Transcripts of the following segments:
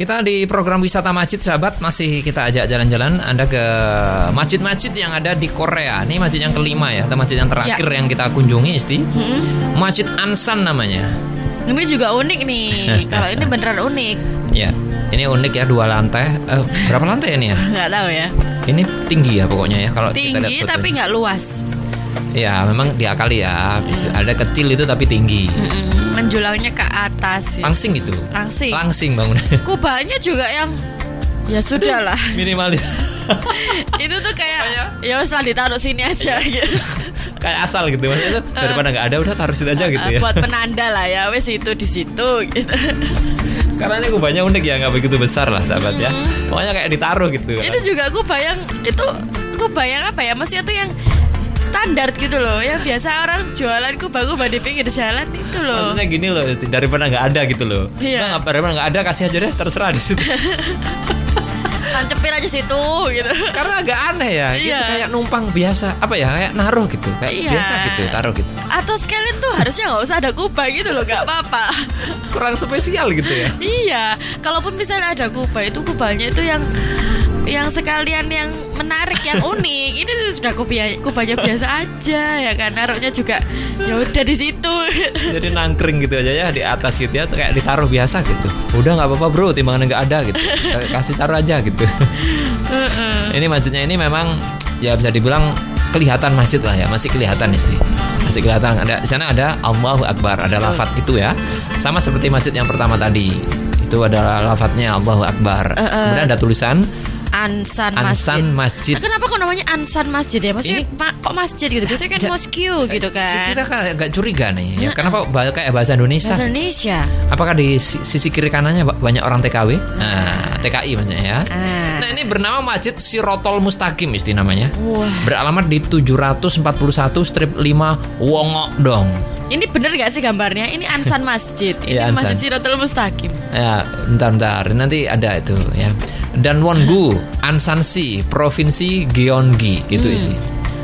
Kita di program wisata masjid sahabat masih kita ajak jalan-jalan Anda ke masjid-masjid yang ada di Korea. Ini masjid yang kelima ya, atau masjid yang terakhir yang kita kunjungi Isti. Masjid Ansan namanya. Ini juga unik nih. Kalau ini beneran unik. Ya, ini unik ya dua lantai. Eh, berapa lantai ini ya? Nggak tahu ya. Ini tinggi ya pokoknya ya kalau kita lihat Tinggi foto. tapi nggak luas. Ya, memang diakali ya. Bisa- Ada kecil itu tapi tinggi. Mm-mm. Menjulalnya ke atas. Ya. Langsing itu. Langsing. Langsing bangunannya. Kubahnya juga yang ya sudah lah. Minimalis. itu tuh kayak ya wes lah ditaruh sini aja Iya. gitu. Kayak asal gitu maksudnya tuh, daripada nggak ada udah taruh situ aja gitu ya. Buat penanda lah ya wes itu di situ gitu. Karena ini kubahnya unik ya, nggak begitu besar lah sahabat ya. Pokoknya kayak ditaruh gitu. itu juga aku bayang itu aku bayang apa ya maksudnya tuh yang standar gitu loh ya biasa orang jualan kubah-kubah di pinggir jalan itu loh Maksudnya gini loh, daripada nggak ada gitu loh. Iya. Nah, nggak daripada nggak ada kasih aja deh terserah di situ. tancepin aja situ gitu Karena agak aneh ya, gitu Iya. kayak numpang biasa, apa ya kayak naruh gitu, kayak Iya. biasa gitu, taruh gitu. atau sekalian tuh harusnya nggak usah ada kubah gitu loh nggak apa-apa Kurang spesial gitu ya. iya kalaupun misalnya ada kubah itu kubahnya itu yang yang sekalian yang menarik yang unik ini sudah kubah kubahnya biasa aja ya kan naruhnya juga ya udah di situ Jadi nangkring gitu aja ya di atas gitu ya, kayak ditaruh biasa gitu. Udah nggak apa-apa bro, timbangannya nggak ada gitu. Kasih taruh aja gitu. ini masjidnya ini memang ya bisa dibilang kelihatan masjid lah ya, masih kelihatan isti. Masih kelihatan ada di sana ada Allahu Akbar, ada lafat itu ya. Sama seperti masjid yang pertama tadi. Itu adalah lafadznya Allahu Akbar. Kemudian ada tulisan Ansan Masjid. Ansan Masjid. Kenapa kok namanya Ansan Masjid ya? Maksudnya Ini- ma- kok masjid gitu? Biasanya kan mosque gitu kan. Kita kan agak curiga nih ya. Kenapa ba- kayak bahasa Indonesia? Bahasa Indonesia. Apakah di si- sisi kiri kanannya ba- banyak orang TKW? Nah, TKI maksudnya ya. Ah. Nah, ini bernama Masjid Sirotol Mustaqim isti namanya. Wah. Beralamat di 741 strip 5 Wongok dong. Ini bener gak sih gambarnya? Ini Ansan Masjid. Ini Ansan. Masjid Siratul Mustaqim. Ya, bentar-bentar. Nanti ada itu ya. Dan Wongu, Ansansi, Provinsi Gyeonggi itu Hmm. isi.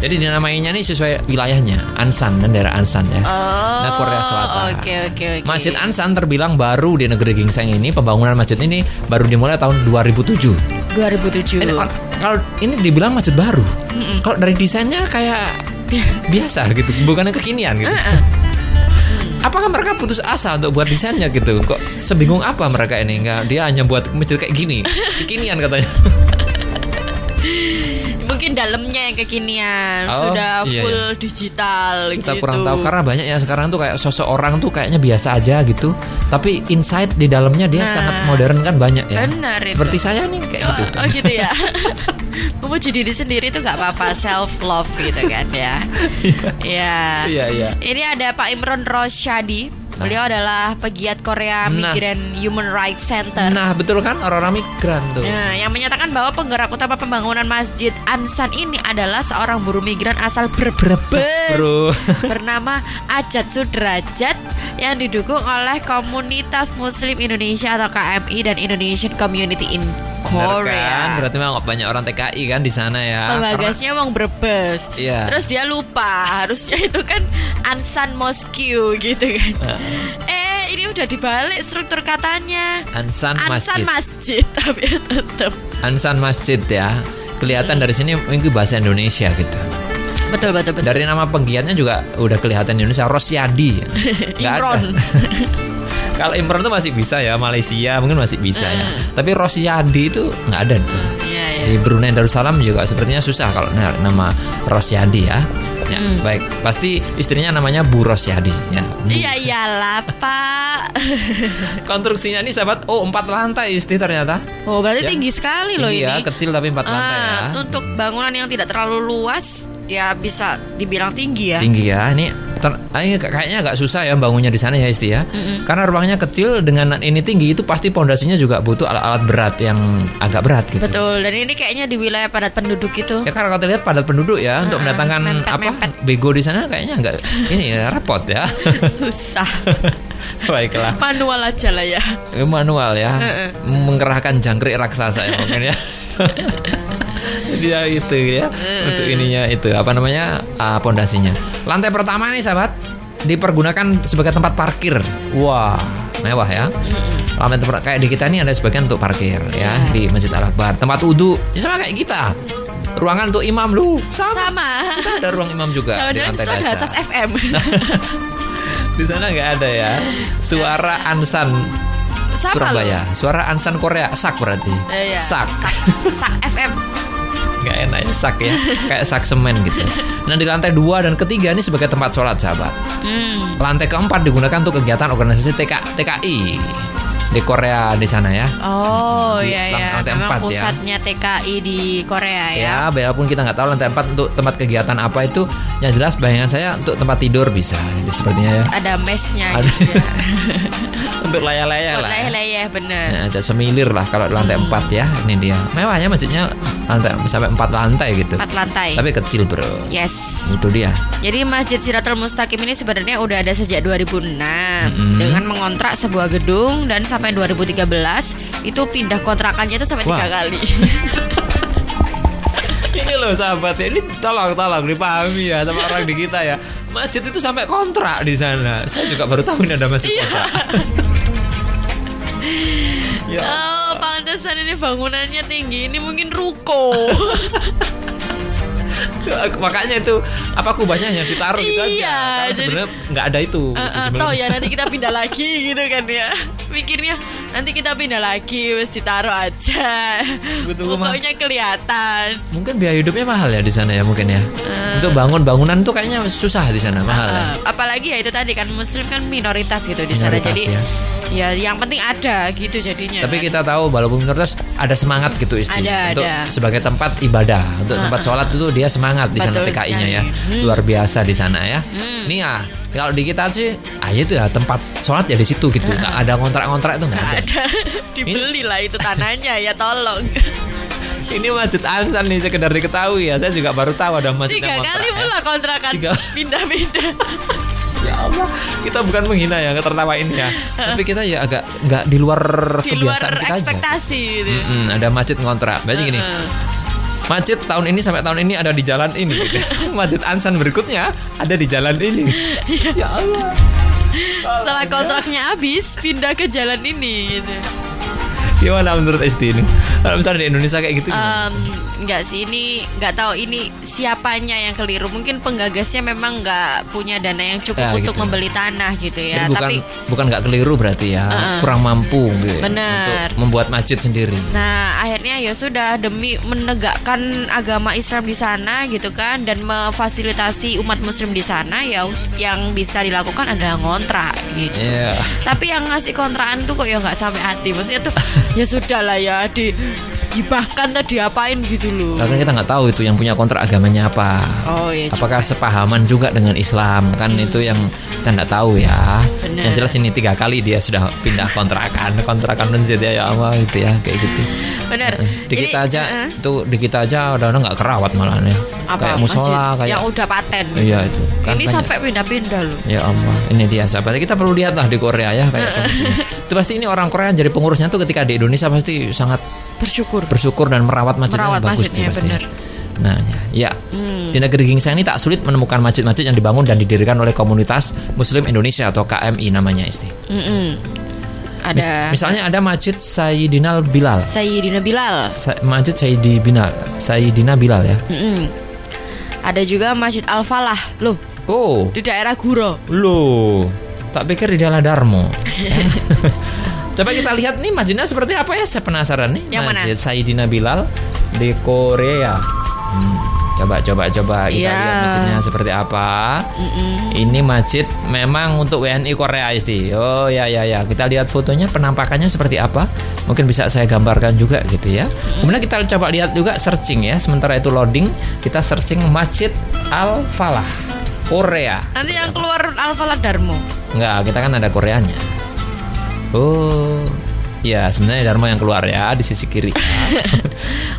Jadi dinamainya nih sesuai wilayahnya, Ansan dan daerah Ansan ya. Oh. Nah, Korea Selatan. Oke, oke, oke. Masjid Ansan terbilang baru di negeri Gingseng ini. Pembangunan masjid ini baru dimulai tahun 2007. 2007. Ini, kalau ini dibilang masjid baru. Kalau dari desainnya kayak biasa gitu, bukannya kekinian gitu. Apakah mereka putus asa untuk buat desainnya gitu? Kok sebingung apa mereka ini? Enggak, dia hanya buat masjid kayak gini. Kekinian katanya. Mungkin dalamnya yang kekinian, Oh, sudah iya, full digital Kita gitu. kurang tahu karena banyak ya sekarang tuh kayak sosok orang tuh kayaknya biasa aja gitu. Tapi inside di dalamnya dia Nah, sangat modern kan banyak ya. benar itu. Seperti saya nih kayak gitu. Oh, oh gitu ya. Memuji diri sendiri itu nggak apa-apa self love gitu kan ya. Iya. Iya, iya. Ini ada Pak Imron Rosyadi. Beliau adalah pegiat Korea Nah. Migrant Human Rights Center. Nah, betul kan orang-orang migran tuh. Nah, yang menyatakan bahwa penggerak utama pembangunan Masjid Ansan ini adalah seorang buruh migran asal Brebes, Bro. bernama Ajat Sudrajat yang didukung oleh komunitas Muslim Indonesia atau KMI dan Indonesian Community in Bener kan? Korea. Berarti memang banyak orang TKI kan di sana ya. Penggagasnya wong Brebes. Iya. Terus dia lupa harusnya itu kan Ansan Mosque gitu kan. eh ini udah dibalik struktur katanya. Ansan Ansan Masjid. Masjid tapi tetap. Ansan Masjid ya. Kelihatan dari sini mungkin bahasa Indonesia gitu. Betul betul betul. Dari nama penggiatnya juga udah kelihatan Indonesia Rosyadi. Imron. Kalau Imron tuh masih bisa ya Malaysia mungkin masih bisa ya. Tapi Rosyadi itu nggak ada tuh. Iya iya. Di Brunei Darussalam juga sepertinya susah kalau na- nama Rosyadi ya. Ya, baik. Pasti istrinya namanya Bu Rosyadi ya. Iya iyalah Pak. Konstruksinya ini sahabat, oh empat lantai isti ternyata. Oh berarti Ya. tinggi sekali loh Tinggi ini. ya, kecil tapi empat lantai ya. Ah, Untuk bangunan yang tidak terlalu luas ya bisa dibilang tinggi ya. Tinggi ya. Ini kayaknya agak susah ya bangunnya di sana ya Isti ya. Karena ruangnya kecil dengan ini tinggi itu pasti pondasinya juga butuh alat-alat berat yang agak berat gitu. Betul dan ini kayaknya di wilayah padat penduduk itu. Ya karena kalau kita lihat padat penduduk ya untuk mendatangkan mepet-mepet. apa bego di sana kayaknya agak ini ya repot ya. Susah. Baiklah. Manual aja lah ya. manual ya mengerahkan jangkrik raksasa ya mungkin ya dia itu ya untuk ininya itu apa namanya ah, pondasinya lantai pertama nih sahabat dipergunakan sebagai tempat parkir wah mewah ya Ramai tempat kayak di kita ini ada sebagian untuk parkir ya Iya. di Masjid Al Akbar. Tempat wudhu ya sama kayak kita. Ruangan untuk imam lu sama. Sama. Kita ada ruang imam juga Sama di lantai ada dasar. FM. Di sana nggak ada ya. Suara Ansan Sama Surabaya. Suara Ansan Korea. Sak berarti. loh. Iya. Sak. Sak. Sak FM. Nggak enak ya sak ya. Kayak sak semen gitu. Nah di lantai dua dan ketiga ini sebagai tempat sholat sahabat. Hmm. Lantai keempat digunakan untuk kegiatan organisasi TK, TKI di Korea di sana ya. Oh Di iya ya, lantai memang empat ya. pusatnya TKI di Korea ya. Ya, walaupun kita nggak tahu lantai 4 untuk tempat kegiatan apa itu, yang jelas bayangan saya untuk tempat tidur bisa gitu sepertinya ya. Ada mesnya Ada. gitu ya. untuk layah-layah lah. Leleh-leleh bener. Nah, ada semilir lah kalau lantai 4 ya. Ini dia. Mewahnya masjidnya lantai sampai 4 lantai gitu. Empat lantai. Tapi kecil, Bro. Yes. Itu dia. Jadi Masjid Siratul Mustaqim ini sebenarnya udah ada sejak 2006 Mm-mm. dengan mengontrak sebuah gedung dan sampai 2013 itu pindah kontrakannya itu sampai tiga kali. Ini loh sahabat ya, ini tolong tolong dipahami ya sama orang di kita ya. Masjid itu sampai kontrak di sana. Saya juga baru tahu ini ada masjid Iya. kontrak. ya. oh, pantesan ini bangunannya tinggi. Ini mungkin ruko. Makanya itu apa kubahnya yang ditaruh gitu Iya, aja. Kalau jadi- sebenarnya nggak ada itu. Gitu eh, sebenarnya. toh ya nanti kita pindah lagi gitu kan ya. Mikirnya nanti kita pindah lagi wes ditaruh aja. Pokoknya kelihatan. Mungkin biaya hidupnya mahal ya di sana ya mungkin ya. Untuk bangun bangunan tuh kayaknya susah di sana mahal ya. Eh, apalagi ya itu tadi kan muslim kan minoritas gitu di sana jadi ya. ya yang penting ada gitu jadinya Tapi kan. kita tahu walaupun minoritas ada semangat gitu isti Ada, untuk ada. sebagai tempat ibadah, untuk tempat sholat itu dia semangat di sana TKI-nya ya. Hmm. Luar biasa di sana ya. Nih ya, kalau di kita sih ah itu ya tempat sholat ya di situ gitu. Nggak ada kontrak-kontrak itu nggak ada. ada dibeli lah itu tanahnya ya tolong Ini Masjid Ansan nih sekedar diketahui ya. Saya juga baru tahu ada masjid tiga kali ya. pula kontrakan Tiga. pindah-pindah Ya Allah, kita bukan menghina ya, ketertawain ya. Tapi kita ya agak nggak di luar di luar kebiasaan kita aja. ekspektasi gitu. Mm, ada masjid ngontrak. Berarti gini, Heeh. Masjid tahun ini sampai tahun ini ada di jalan ini. masjid Ansan berikutnya ada di jalan ini. ya Allah. setelah kontraknya habis pindah ke jalan ini gitu. Gimana menurut Esti ini? Kalau misalnya di Indonesia kayak gitu gimana? Nggak sih ini nggak tahu ini siapanya yang keliru mungkin penggagasnya memang nggak punya dana yang cukup Ya, untuk gitu. membeli tanah gitu ya Jadi bukan tapi bukan nggak keliru berarti ya, Heeh. kurang mampu gitu ya, Bener. untuk membuat masjid sendiri. Nah, akhirnya ya sudah demi menegakkan agama Islam di sana gitu kan dan memfasilitasi umat muslim di sana ya yang bisa dilakukan adalah ngontrak gitu. Iya. Tapi yang ngasih kontrakan tuh kok ya nggak sampai hati. Maksudnya tuh ya sudah lah ya di dibahkan tadi apain gitu loh. Karena kita nggak tahu itu yang punya kontrak agamanya apa. Oh iya. Apakah sepahaman juga dengan Islam kan itu yang kita nggak tahu ya. Benar. Yang jelas ini tiga kali dia sudah pindah kontrakan, kontrakan masjid ya ya Allah gitu ya kayak gitu. Benar. Di Jadi, kita aja eh, tuh di kita aja udah nggak kerawat malah ya. apa kayak musola kayak yang udah paten. Iya itu. Kan Ini banyak. sampai pindah-pindah loh. Ya Allah, ini dia sahabat. Kita perlu lihat lah di Korea ya kayak. Itu pasti ini orang Korea jadi pengurusnya tuh ketika di Indonesia pasti sangat Bersyukur. bersyukur dan merawat masjidnya Merawat bagus masjidnya, pasti. benar. Nah, ya. Hmm. Di negeri gingseng ini tak sulit menemukan masjid-masjid yang dibangun dan didirikan oleh komunitas Muslim Indonesia atau KMI namanya Isti. Mis- Ada misalnya ada Masjid Sayyidina Bilal. Sayyidina Bilal. Sa- Masjid Sayyidi Bilal, Sayyidina Bilal ya. Mm-mm. Ada juga Masjid Al Falah, loh Oh, di daerah Guro. Loh, tak pikir di Dala Darmo. Ya. Coba kita lihat nih masjidnya seperti apa ya? Saya penasaran nih. Yang mana? Masjid Sayyidina Bilal di Korea. Hmm, coba coba coba kita Iya. lihat masjidnya seperti apa. Mm-mm. Ini masjid memang untuk WNI Korea Isti. Oh ya ya ya. Kita lihat fotonya penampakannya seperti apa. Mungkin bisa saya gambarkan juga gitu ya. Kemudian kita coba lihat juga searching ya. Sementara itu loading, kita searching Masjid Al Falah Korea. Nanti yang keluar Al Falah Darmo. Enggak, kita kan ada Koreanya. Oh, ya sebenarnya Dharma yang keluar ya di sisi kiri.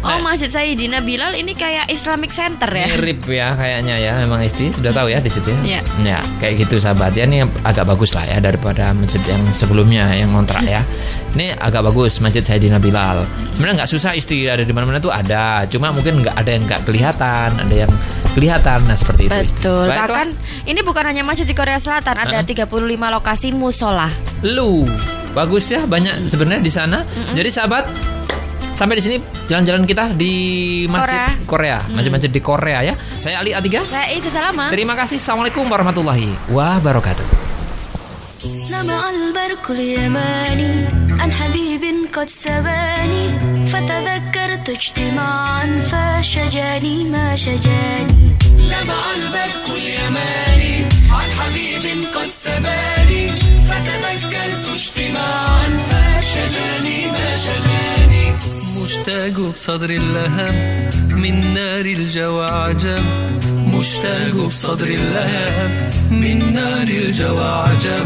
Oh, Masjid Sayyidina Bilal ini kayak Islamic Center ya. Mirip ya kayaknya ya, memang Isti sudah tahu ya di situ ya. Iya. Ya, kayak gitu sahabat ya ini agak bagus lah ya daripada masjid yang sebelumnya yang ngontrak ya. Ini agak bagus masjid Sayyidina Bilal. Sebenarnya nggak susah Isti ada di mana-mana tuh ada, cuma mungkin nggak ada yang nggak kelihatan, ada yang kelihatan. Nah seperti itu. Betul. Baiklah. Bahkan ini bukan hanya masjid di Korea Selatan, ada 35 lokasi musola. lu bagus ya banyak sebenarnya di sana. Jadi sahabat sampai di sini jalan-jalan kita di masjid Korea, masjid-masjid di Korea ya. Saya Ali Atiga. Saya Isa Salama. Terima kasih. Assalamualaikum warahmatullahi wabarakatuh. لمع البرق اليماني عن حبيب قد سباني فتذكرت اجتماعا فشجاني ما شجاني لمع البرق اليماني عن حبيب قد سباني بصدري اللهم من نار الجوى عجب مشتاق بصدري اللهم من نار الجوى عجب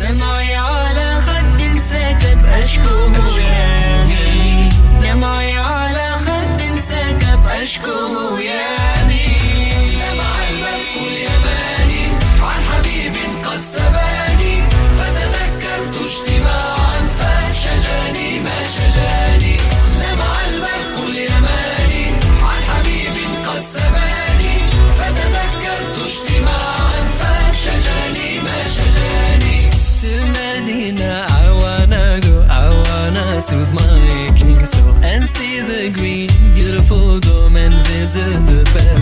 دمعي على خد ساكب أشكو يا دمعي على خد ساكب أشكو يا in the bed.